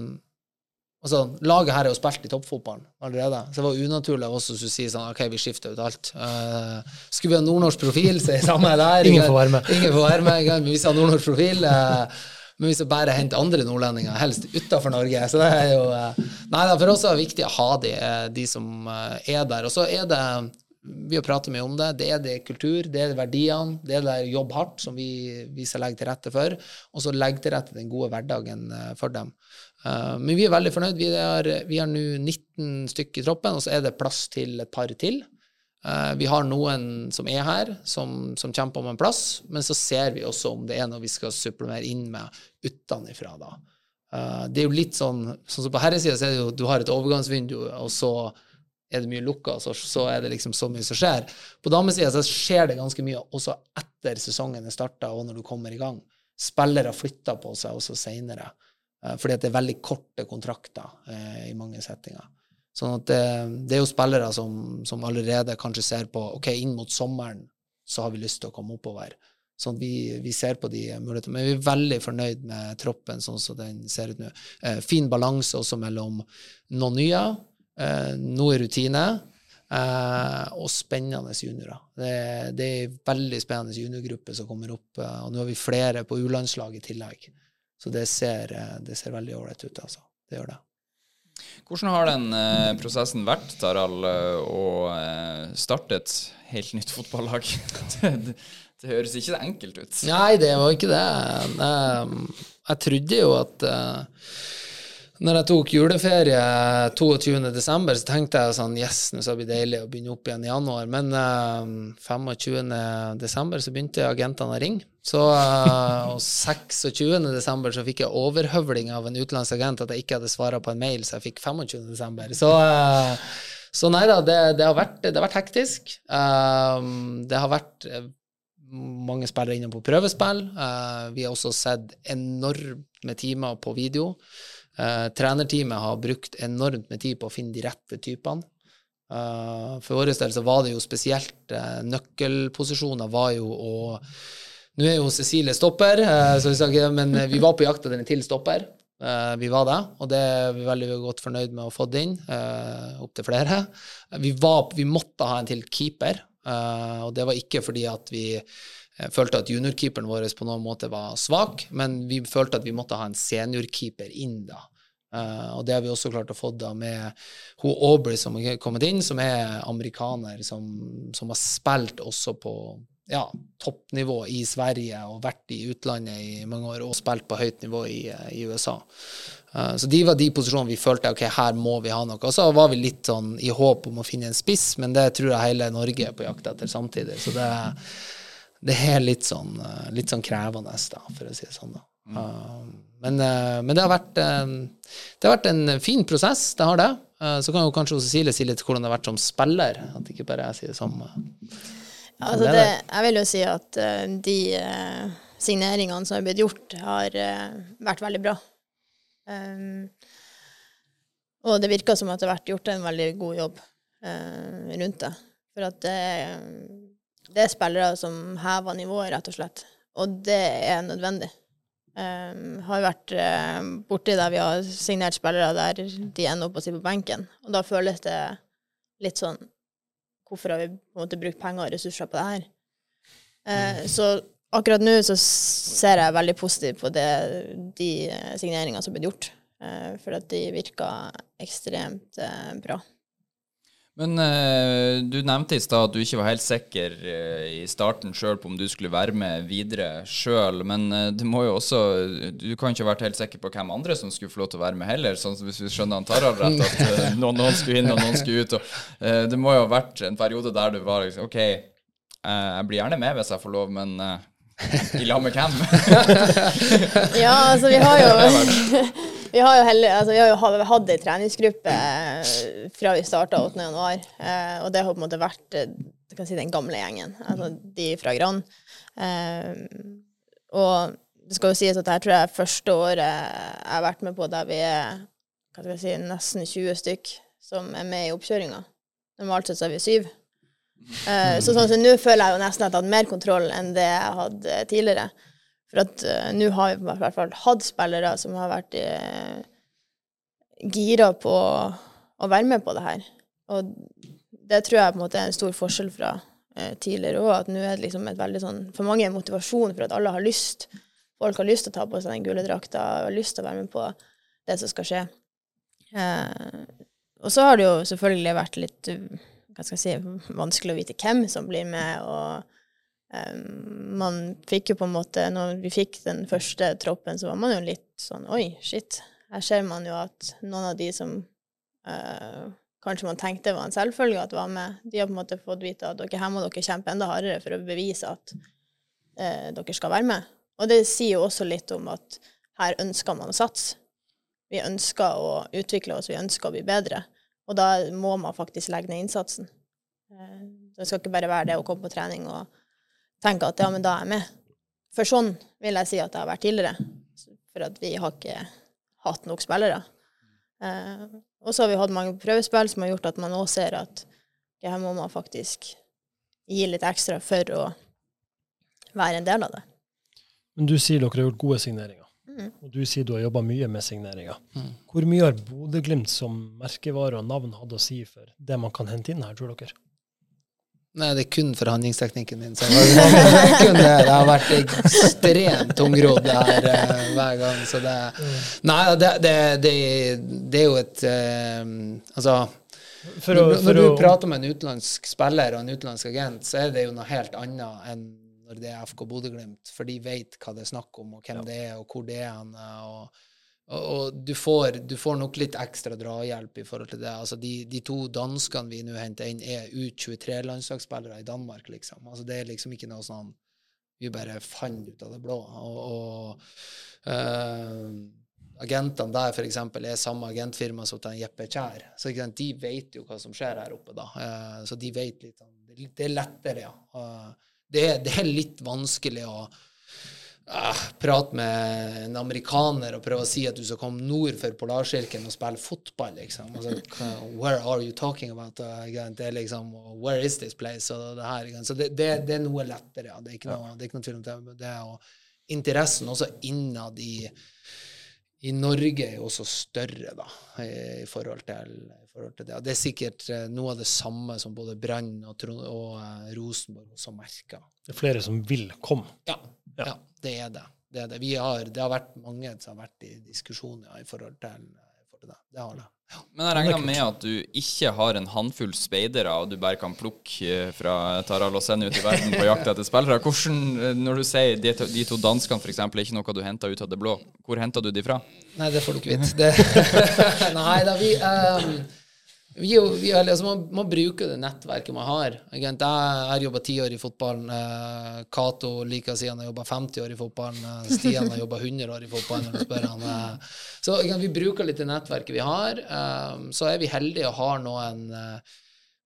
[SPEAKER 4] Altså, Laget her er jo spilt i toppfotballen allerede, så det var unaturlig av oss å si sånn OK, vi skifter ut alt. Uh, skulle vi ha nordnorsk profil, så er det samme der.
[SPEAKER 3] Ingen får være med.
[SPEAKER 4] Ingen får være med, men vi skal ha nordnorsk profil. Uh, men vi skal bare hente andre nordlendinger, helst utenfor Norge. Så det er jo uh, Nei da, for oss er det viktig å ha de, de som er der. Og så er det vi har pratet mye om det. Det er det kultur, det er verdiene, det er det jobb hardt som vi, vi skal legge til rette for, og så legge til rette den gode hverdagen for dem. Eh, men vi er veldig fornøyd. Vi har, nå 19 stykker i troppen, og så er det plass til et par til. Eh, vi har noen som er her, som, som kjemper om en plass, men så ser vi også om det er noe vi skal supplemere inn med utenfra. da. Eh, det er jo litt sånn sånn som på herresida er det jo du har et overgangsvindu, og så er det mye lukka, så, så er det liksom så mye som skjer. På damesida så skjer det ganske mye også etter sesongen er starta, og når du kommer i gang. Spillere flytter på seg også seinere, fordi at det er veldig korte kontrakter eh, i mange settinger. Sånn at det, det er jo spillere som, som allerede kanskje ser på ok, inn mot sommeren så har vi lyst til å komme oppover. Sånn at vi, vi ser på de mulighetene. Men vi er veldig fornøyd med troppen sånn som den ser ut nå. Eh, fin balanse også mellom noen nye, eh, noe rutine, eh, og spennende juniorer. Det, det er en veldig spennende juniorgruppe som kommer opp, eh, og nå har vi flere på U-landslag i tillegg. Så det ser, eh, det ser veldig ålreit ut, altså. Det gjør det.
[SPEAKER 2] Hvordan har den eh, prosessen vært, Tarald, eh, å eh, starte et helt nytt fotballag? det, det, det høres ikke så enkelt ut.
[SPEAKER 4] Nei, det var ikke det. Jeg, Jeg trodde jo at uh, Når jeg tok juleferie 22. desember, så tenkte jeg sånn Yes, nå skal det bli deilig å begynne opp igjen i januar. Men uh, 25. desember så begynte agentene å ringe. Så, uh, og 26. desember så fikk jeg overhøvling av en utenlandsk agent at jeg ikke hadde svara på en mail, så jeg fikk 25. desember. Så, uh, så nei da, det, det, har vært, det har vært hektisk. Uh, det har vært eh, mange spillere inne på prøvespill. Vi har også sett enormt med timer på video. Eh, trenerteamet har brukt enormt med tid på å finne de rette typene. Eh, for vår del så var det jo spesielt eh, nøkkelposisjoner var jo å Nå er jo Cecilie stopper, vi skal men vi var på jakt etter en til stopper. Vi var det, og det er vi veldig godt fornøyd med å få det inn. opp Opptil flere. Vi, var, vi måtte ha en til keeper, og det var ikke fordi at vi eh, følte at juniorkeeperen vår på noen måte var svak, men vi følte at vi måtte ha en seniorkeeper inn da. Uh, og det har vi også klart å få da med hun Aubrey som er kommet inn, som er amerikaner, som, som har spilt også på ja, toppnivå i Sverige og vært i utlandet i mange år og spilt på høyt nivå i, i USA. Uh, så de var de posisjonene vi følte ok, her må vi ha noe. Og så var vi litt sånn i håp om å finne en spiss, men det tror jeg hele Norge er på jakt etter samtidig. Så det, det er litt sånn, eh, litt sånn krevende, da, for å si det sånn. da. Uh, men, uh, men det, har vært, uh, det har vært en fin prosess, det har det. Uh, så kan jo kanskje Cecilie si litt hvordan det har vært som spiller, at ikke bare jeg sier det som
[SPEAKER 5] Ja, altså det, jeg vil jo si at de signeringene som har blitt gjort, har vært veldig bra. Um, og det virker som at det har vært gjort en veldig god jobb eh, rundt det. For at det, det er spillere som hever nivået, rett og slett. Og det er nødvendig. Um, har vært uh, borti der vi har signert spillere der de ender opp å sitte på benken. Og da føles det litt sånn Hvorfor har vi på en måte brukt penger og ressurser på det her? Eh, så akkurat nå så ser jeg veldig positivt på det, de eh, signeringene som er blitt gjort. Uh, for at de virker ekstremt uh, bra.
[SPEAKER 2] Men eh, du nevnte i stad at du ikke var helt sikker eh, i starten sjøl på om du skulle være med videre sjøl. Men eh, det må jo også Du kan ikke ha vært helt sikker på hvem andre som skulle få lov til å være med heller, sånn som hvis vi skjønner han Tarald rett, at eh, noen, noen skulle inn og noen skulle ut. Og, eh, det må jo ha vært en periode der du var liksom OK, eh, jeg blir gjerne med hvis jeg får lov, men i lag med hvem?
[SPEAKER 5] Ja, altså vi har jo Vi har jo, heller, altså, vi har jo hatt ei treningsgruppe fra vi starta 8. januar, eh, og det har på en måte vært eh, kan si, den gamle gjengen, altså de fra Gran. Eh, og det skal jo sies at dette tror jeg er første året jeg har vært med på der vi er si, nesten 20 stykk som er med i oppkjøringa. Normalt sett så er vi syv. Eh, så sånn som nå føler jeg jo nesten at jeg har hatt mer kontroll enn det jeg hadde tidligere. For at uh, nå har vi i hvert fall hatt spillere som har vært uh, gira på å være med på det her. Og det tror jeg på en måte er en stor forskjell fra eh, tidligere òg, at nå er det liksom et veldig sånn For mange er motivasjon for at alle har lyst. Folk har lyst til å ta på seg den gule drakta, har lyst til å være med på det som skal skje. Eh, og så har det jo selvfølgelig vært litt uh, hva skal jeg si, vanskelig å vite hvem som blir med, og um, man fikk jo på en måte Når vi fikk den første troppen, så var man jo litt sånn Oi, shit. Her ser man jo at noen av de som eh, kanskje man tenkte var en selvfølge at var med, de har på en måte fått vite at dere her må dere kjempe enda hardere for å bevise at eh, dere skal være med. Og det sier jo også litt om at her ønsker man å satse. Vi ønsker å utvikle oss, vi ønsker å bli bedre. Og da må man faktisk legge ned innsatsen. Eh, Det skal ikke bare være det å komme på trening og tenke at ja, men da er jeg med. For sånn vil jeg si at det har vært tidligere. For at vi har ikke hatt nok spillere. Eh, og så har vi hatt mange prøvespill som har gjort at man òg ser at det her må man faktisk gi litt ekstra for å være en del av det.
[SPEAKER 3] Men du sier dere har gjort gode signeringer.
[SPEAKER 5] Mm.
[SPEAKER 3] Og du sier du har jobba mye med signeringer.
[SPEAKER 4] Mm.
[SPEAKER 3] Hvor mye har Bodø-Glimt som merkevare og navn hatt å si for det man kan hente inn her, tror dere?
[SPEAKER 4] Nei, det er kun forhandlingsteknikken min. Så jeg var, det, kun det. det har vært ekstremt tungrodd her uh, hver gang. Så det Nei, det, det, det, det er jo et uh, Altså
[SPEAKER 3] å,
[SPEAKER 4] når,
[SPEAKER 3] for
[SPEAKER 4] du
[SPEAKER 3] å,
[SPEAKER 4] prater med en utenlandsk spiller og en utenlandsk agent, så er det jo noe helt annet enn når det er FK Bodø-Glimt, for de vet hva det er snakk om, og hvem det er, og hvor det er han. Og, og, du, får, du får nok litt ekstra drahjelp i forhold til det. Altså de, de to danskene vi nå henter inn, er U23-landslagsspillere i Danmark, liksom. Altså det er liksom ikke noe sånn vi bare fant ut av det blå. Og, og eh, agentene der for eksempel, er samme agentfirma som til Jeppe Kjær. Så de vet jo hva som skjer her oppe, da. Uh, så de vet litt sånn det- er lettere, ja. Uh, det, det er litt vanskelig å eh, prate med en amerikaner og prøve å si at du skal komme nord for polarsirkelen og spille fotball, liksom. Altså, where are you talking about? Det er liksom Where is this place? Og det her. Så det, det, det er noe lettere, ja. Det er noe, det er ikke noe tvil om det. det og interessen også innad i i Norge er jo også større, da, i, forhold, til, i forhold til det. Og det er sikkert eh, noe av det samme som både Brann og, og eh, Rosenborg også merker.
[SPEAKER 3] Det er flere som vil komme.
[SPEAKER 4] Ja, ja. det er det. Det, er det. Vi har, det har vært mange som har vært i diskusjoner i forhold til, til det. Det har det. Ja.
[SPEAKER 2] Men jeg regner med at du ikke har en håndfull speidere, og du bare kan plukke eh, fra Tarald og sende ut i verden på jakt etter spillere. Hvordan, eh, når du sier de de to danskene f.eks. er ikke noe du henter ut av det blå, hvor henter du de fra?
[SPEAKER 4] Nei, det får du ikke vite. Det, nei da, vi, um, vi, vi altså, man, man bruker det nettverket man har. Jeg har jobba ti år i fotballen. Uh, Cato like siden har jobba 50 år i fotballen. eh, Stian har jobba 100 år i fotballen. Eh. så ikke vi bruker litt det nettverket vi har. Så er vi heldige og har noen eh,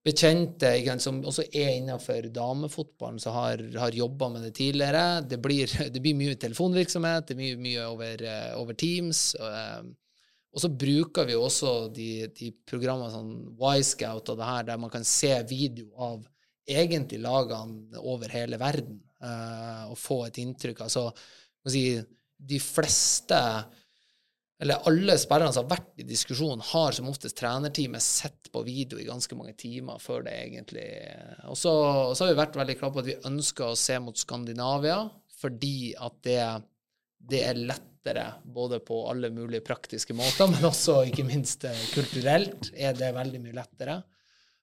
[SPEAKER 4] bekjente ikke som også er innenfor damefotballen, som har, har jobba med det tidligere. Det blir, det blir mye telefonvirksomhet, det blir mye over, eh, over Teams. Og, eh, og så bruker vi også de, de programmene sånn Y-Scout og det her, der man kan se video av egentlig lagene over hele verden, uh, og få et inntrykk. Altså, si, de fleste eller alle spillerne som har vært i diskusjon, har som oftest trenerteamet sett på video i ganske mange timer før det egentlig så, og så har vi vært veldig klare på at vi ønsker å se mot Skandinavia, fordi at det, det er lettere både på alle mulige praktiske måter, men også ikke minst eh, kulturelt er det veldig mye lettere.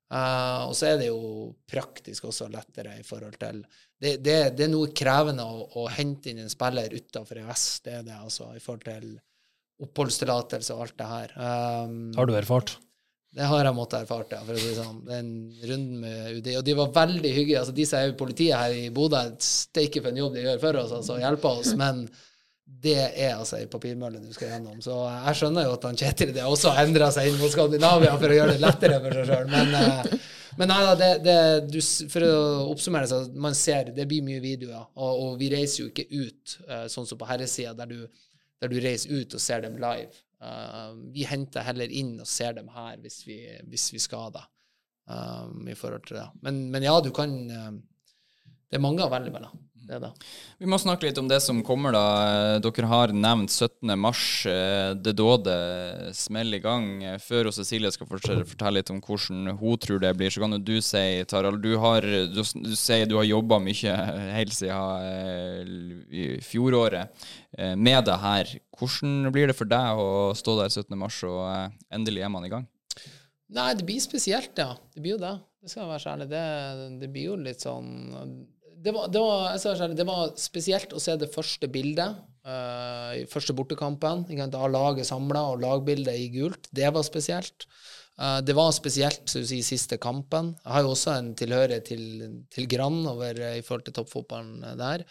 [SPEAKER 4] Uh, og så er det jo praktisk også lettere i forhold til Det, det, det er noe krevende å, å hente inn en spiller utenfor EØS, det er det altså, i forhold til oppholdstillatelse og alt det her. Um,
[SPEAKER 3] Har du erfart?
[SPEAKER 4] det har jeg måttet erfart, ja, for å si sånn. Den runden med UDI. Og de var veldig hyggelige. altså De som er i politiet her i Bodø, steike for en jobb de gjør for oss, altså hjelper oss. Men det er altså ei papirmølle du skal gjennom. Så jeg skjønner jo at han Kjetil det også har endra seg inn mot Skandinavia for å gjøre det lettere for seg sjøl. Men, eh, men nei da, det, det, du, for å oppsummere, så man ser det blir mye videoer. Og, og vi reiser jo ikke ut eh, sånn som på herresida, der der du reiser ut og ser dem live. Uh, vi henter heller inn og ser dem her hvis vi, hvis vi skal det. Um, i forhold til det. Men, men ja, du kan Det er mange å velge mellom. Det da.
[SPEAKER 2] Vi må snakke litt om det som kommer, da. Dere har nevnt 17. mars. eh, Det dåde smeller i gang. Før og Cecilie skal fortelle, litt om hvordan hun tror det blir, så kan jo du si, Tarald, du, har, du, du sier du har jobba mye helt siden eh, i fjoråret eh, med det her. Hvordan blir det for deg å stå der 17. mars, og endelig er man i gang?
[SPEAKER 4] Nei, det blir spesielt, ja. Det blir jo det. Det skal jeg være så ærlig. Det, det blir jo litt sånn det var, det, var, det var spesielt å se det første bildet. Uh, første bortekampen. Da laget samla og lagbildet i gult. Det var spesielt. Uh, det var spesielt så å si, siste kampen. Jeg har jo også en tilhørighet til, til Grann over, eh, i forhold til toppfotballen der.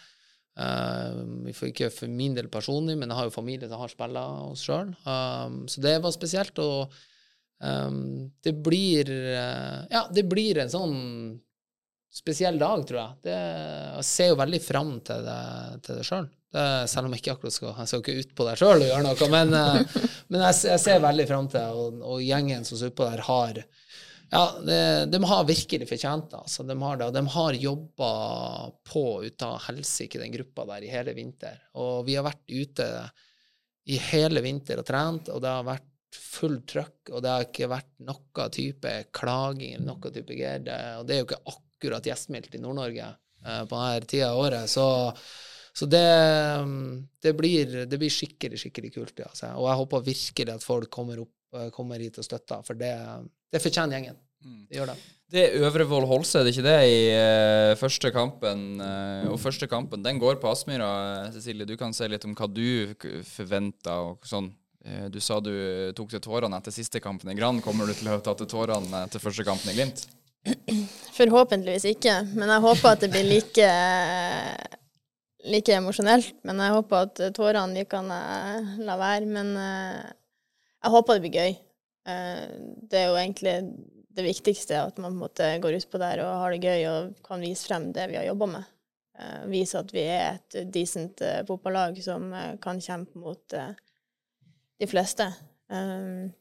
[SPEAKER 4] Uh, ikke for min del personlig, men jeg har jo familie som har spilla oss sjøl. så det var spesielt. Og um, det blir uh, Ja, det blir en sånn spesiell dag, tror jeg. Det, jeg ser jo veldig fram til det, det sjøl. Selv om jeg ikke akkurat skal, jeg skal ikke ut på det sjøl og gjøre noe. Men, eh, men jeg, jeg ser veldig fram til det, og, og gjengen som står på der, har ja, det, de har virkelig fortjent. Altså, de har det, og de har jobba på ut av helsike, den gruppa der, i hele vinter. Og vi har vært ute i hele vinter og trent, og det har vært fullt trøkk, og det har ikke vært noe type klaging eller noe type greier. Og det er jo ikke akkurat gjestmildt i Nord-Norge eh, på denne tida av året. Så, så det, mm, det, blir, det blir skikkelig, skikkelig kult. Ja, altså. Og jeg håper virkelig at folk kommer, opp, eh, kommer hit og støtter, for det, det fortjener gjengen. Det gjør det.
[SPEAKER 2] Det er Øvrevoll Holse, det er ikke det, i eh, første kampen. og første kampen, den går på Aspmyra. Cecilie, du kan si litt om hva du forventa og sånn Du sa du tok til tårene etter siste kampen i Grand, Kommer du til å ta til tårene etter første kampen i Glimt?
[SPEAKER 5] Forhåpentligvis ikke, men jeg håper at det blir like, like emosjonelt. Men jeg håper at tårene de kan jeg la være. Men eh, jeg håper det blir gøy. Eh, Det er jo egentlig det viktigste, at man på en måte går utpå der og har det gøy og kan vise frem det vi har jobba med. Eh, Vise at vi er et decent eh, fotballag som eh, kan kjempe mot eh, de fleste. Eh,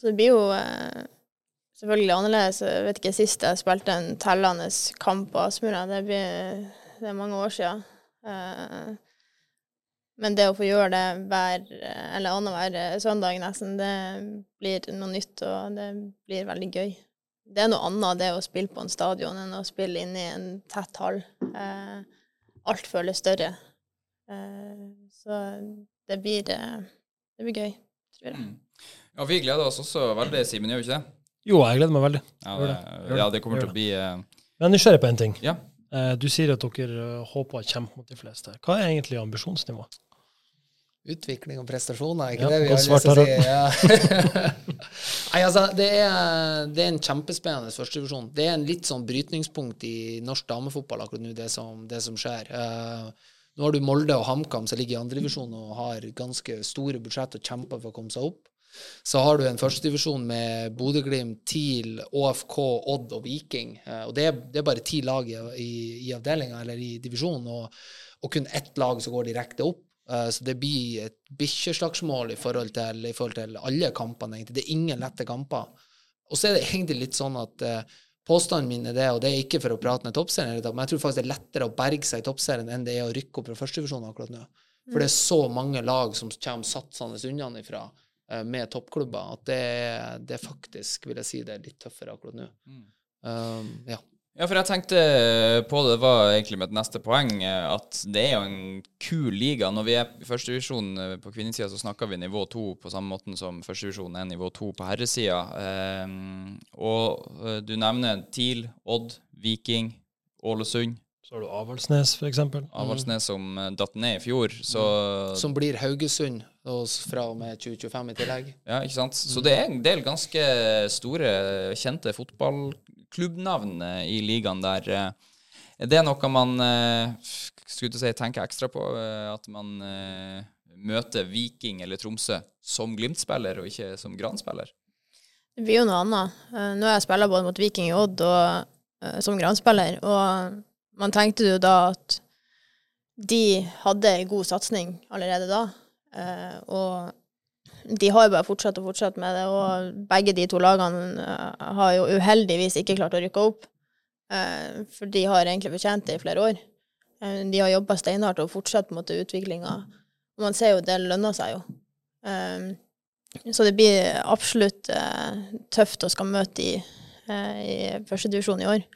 [SPEAKER 5] Så det blir jo eh, selvfølgelig annerledes. Jeg vet ikke, Sist jeg spilte en tellende kamp på Aspmyra, det, det er mange år siden. Eh, men det å få gjøre det hver eller annenhver søndag nesten, det blir noe nytt, og det blir veldig gøy. Det er noe annet det å spille på en stadion enn å spille inne i en tett hall. Eh, alt føles større. Eh, så det blir, eh, det blir gøy, tror jeg.
[SPEAKER 2] Ja, vi gleder oss også veldig, Simen, gjør vi ikke det?
[SPEAKER 3] Jo, jeg gleder meg veldig.
[SPEAKER 2] Ja, det,
[SPEAKER 3] det.
[SPEAKER 2] Ja,
[SPEAKER 3] det.
[SPEAKER 2] kommer
[SPEAKER 3] Gjør
[SPEAKER 2] til å bli uh...
[SPEAKER 3] Men jeg er nysgjerrig på en ting.
[SPEAKER 2] Ja.
[SPEAKER 3] Eh, Du sier at dere eh, håper å kjempe mot de fleste. Hva er egentlig ambisjonsnivået?
[SPEAKER 4] Utvikling og prestasjoner, er ikke
[SPEAKER 3] Ja,
[SPEAKER 4] det vi har lyst til å si? Ja. Nei, altså, det er, det er en kjempespennende førstedivisjon. Det er en litt sånn brytningspunkt i norsk damefotball akkurat nå, det som, det som skjer. Uh, nå har du Molde og HamKam som ligger i andredivisjon og har ganske store budsjett og kjemper for å komme seg opp. Så har du en førstedivisjon med Bodø-Glimt, TIL, ÅFK, Odd og Viking. Eh, og det er, det er bare ti lag i, i, i avdelinga eller i divisjonen, og, og kun ett lag som går direkte opp. Eh, Så det blir et bikkjeslagsmål i, i forhold til alle kampene. egentlig. Det er ingen lette kamper. Og så er det egentlig litt sånn at eh, påstanden min er det, og det er ikke for å prate med toppserien, men jeg tror faktisk det er lettere å berge seg i toppserien enn det er å rykke opp fra førstedivisjon akkurat nå. For det er så mange lag som kommer satsende unnafra eh, med toppklubber, at det, det faktisk, vil jeg si, det er litt tøffere akkurat nå. Um, ja.
[SPEAKER 2] Ja, for jeg tenkte på det, det var egentlig mitt neste poeng, eh, at det er jo en kul liga. Når vi er i førstedivisjon på kvinnesida, så snakker vi nivå to på samme måten som førstedivisjon er nivå to på herresida. Um, og eh, du nevner TIL, Odd, Viking, Ålesund,
[SPEAKER 3] Så har du Avaldsnes, eksempel.
[SPEAKER 2] Avaldsnes som eh, datt ned i fjor. Så
[SPEAKER 4] Som blir Haugesund fra og med 2025 i tillegg.
[SPEAKER 2] Ja, ikke sant. Så det er en del ganske store, kjente fotballklubbnavn eh, i ligaen der. Det Er noe man eh, skulle til å si, tenker ekstra på? eh, At man eh, møter Viking eller Tromsø som Glimt-spiller, og ikke som Gran-spiller?
[SPEAKER 5] Det blir jo noe annet. Eh, Nå har jeg spilt både mot Viking og Odd og, som som granspiller, og man tenkte jo da at de hadde god satsing allerede da. Eh, og de har jo bare fortsatt og fortsatt med det, og begge de to lagene eh, har jo uheldigvis ikke klart å rykke opp. Eh, for de har egentlig fortjent det i flere år. De har jobba steinhardt og fortsatt på en måte utviklinga. Og man ser jo det lønner seg jo. Så det blir absolutt tøft å skal møte de i første divisjon i år.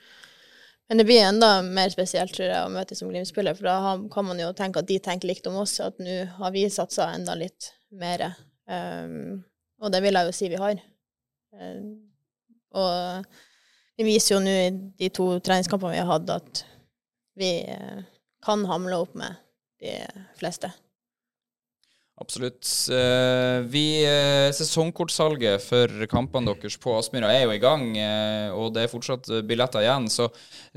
[SPEAKER 5] Men det blir enda mer spesielt tror jeg, å møte som Glimt-spiller, for da kan man jo tenke at de tenker likt om oss, at nå har vi satsa enda litt mer. Um, og det vil jeg jo si vi har. Um, og vi viser jo nå i de to treningskampene vi har hatt, at vi eh, kan hamle opp med de fleste.
[SPEAKER 2] Absolutt. Eh, vi, eh, sesongkortsalget for kampene deres på Aspmyra er jo i gang, eh, og det er fortsatt billetter igjen. Så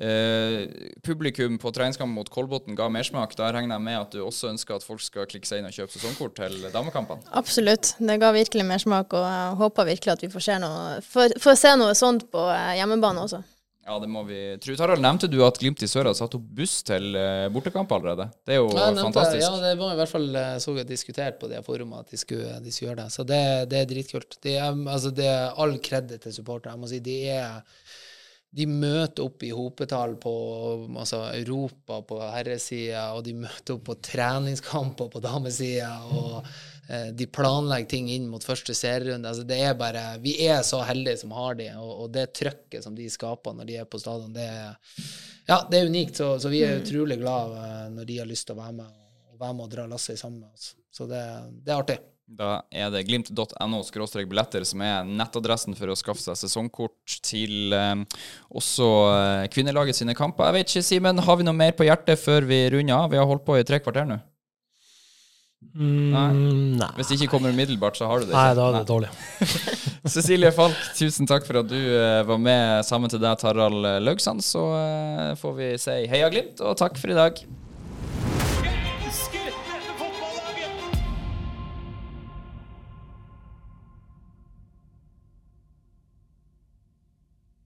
[SPEAKER 2] eh, publikum på treningskamp mot Kolbotn ga mersmak. Da regner jeg med at du også ønsker at folk skal klikke seg inn og kjøpe sesongkort til damekampene?
[SPEAKER 5] Absolutt. Det ga virkelig mersmak, og jeg håper virkelig at vi får se noe, får, får se noe sånt på hjemmebane også.
[SPEAKER 2] Ja, det må vi tro. Tarald, nevnte du at Glimt i sør har satt opp buss til eh, bortekamp allerede? Det er jo
[SPEAKER 4] Ja,
[SPEAKER 2] fantastisk.
[SPEAKER 4] Ja, det var i hvert fall eh, så jeg diskutert på det forumet at de skulle, de skulle gjøre det. Så det, det er dritkult. Det er, altså, det er all kred til supportere. Jeg må si, de er de møter opp i hopetall på altså, Europa på herresida, og de møter opp på treningskamper på damesida, og de planlegger ting inn mot første serierunde. Altså, det er bare, vi er så heldige som har de, og, og det trøkket som de skaper når de er på stadion, det er, ja, det er unikt. Så, så vi er utrolig glad eh, når de har lyst til å være med, og være med og dra lasset sammen med oss. Så det, det er artig.
[SPEAKER 2] Da er det glimt.no billetter som er nettadressen for å skaffe seg sesongkort til eh, også eh, kvinnelaget sine kamper. Jeg vet ikke, Simen, har vi noe mer på hjertet før vi runder av? Vi har holdt på i tre kvarter nå.
[SPEAKER 3] Mm, nei.
[SPEAKER 2] Hvis det ikke kommer umiddelbart, så har du det ikke.
[SPEAKER 3] Nei, da er det dårlig.
[SPEAKER 2] Cecilie Falk, tusen takk for at du eh, var med sammen til deg, Tarald Laugsand. Så eh, får vi si heia Glimt, og takk for i dag.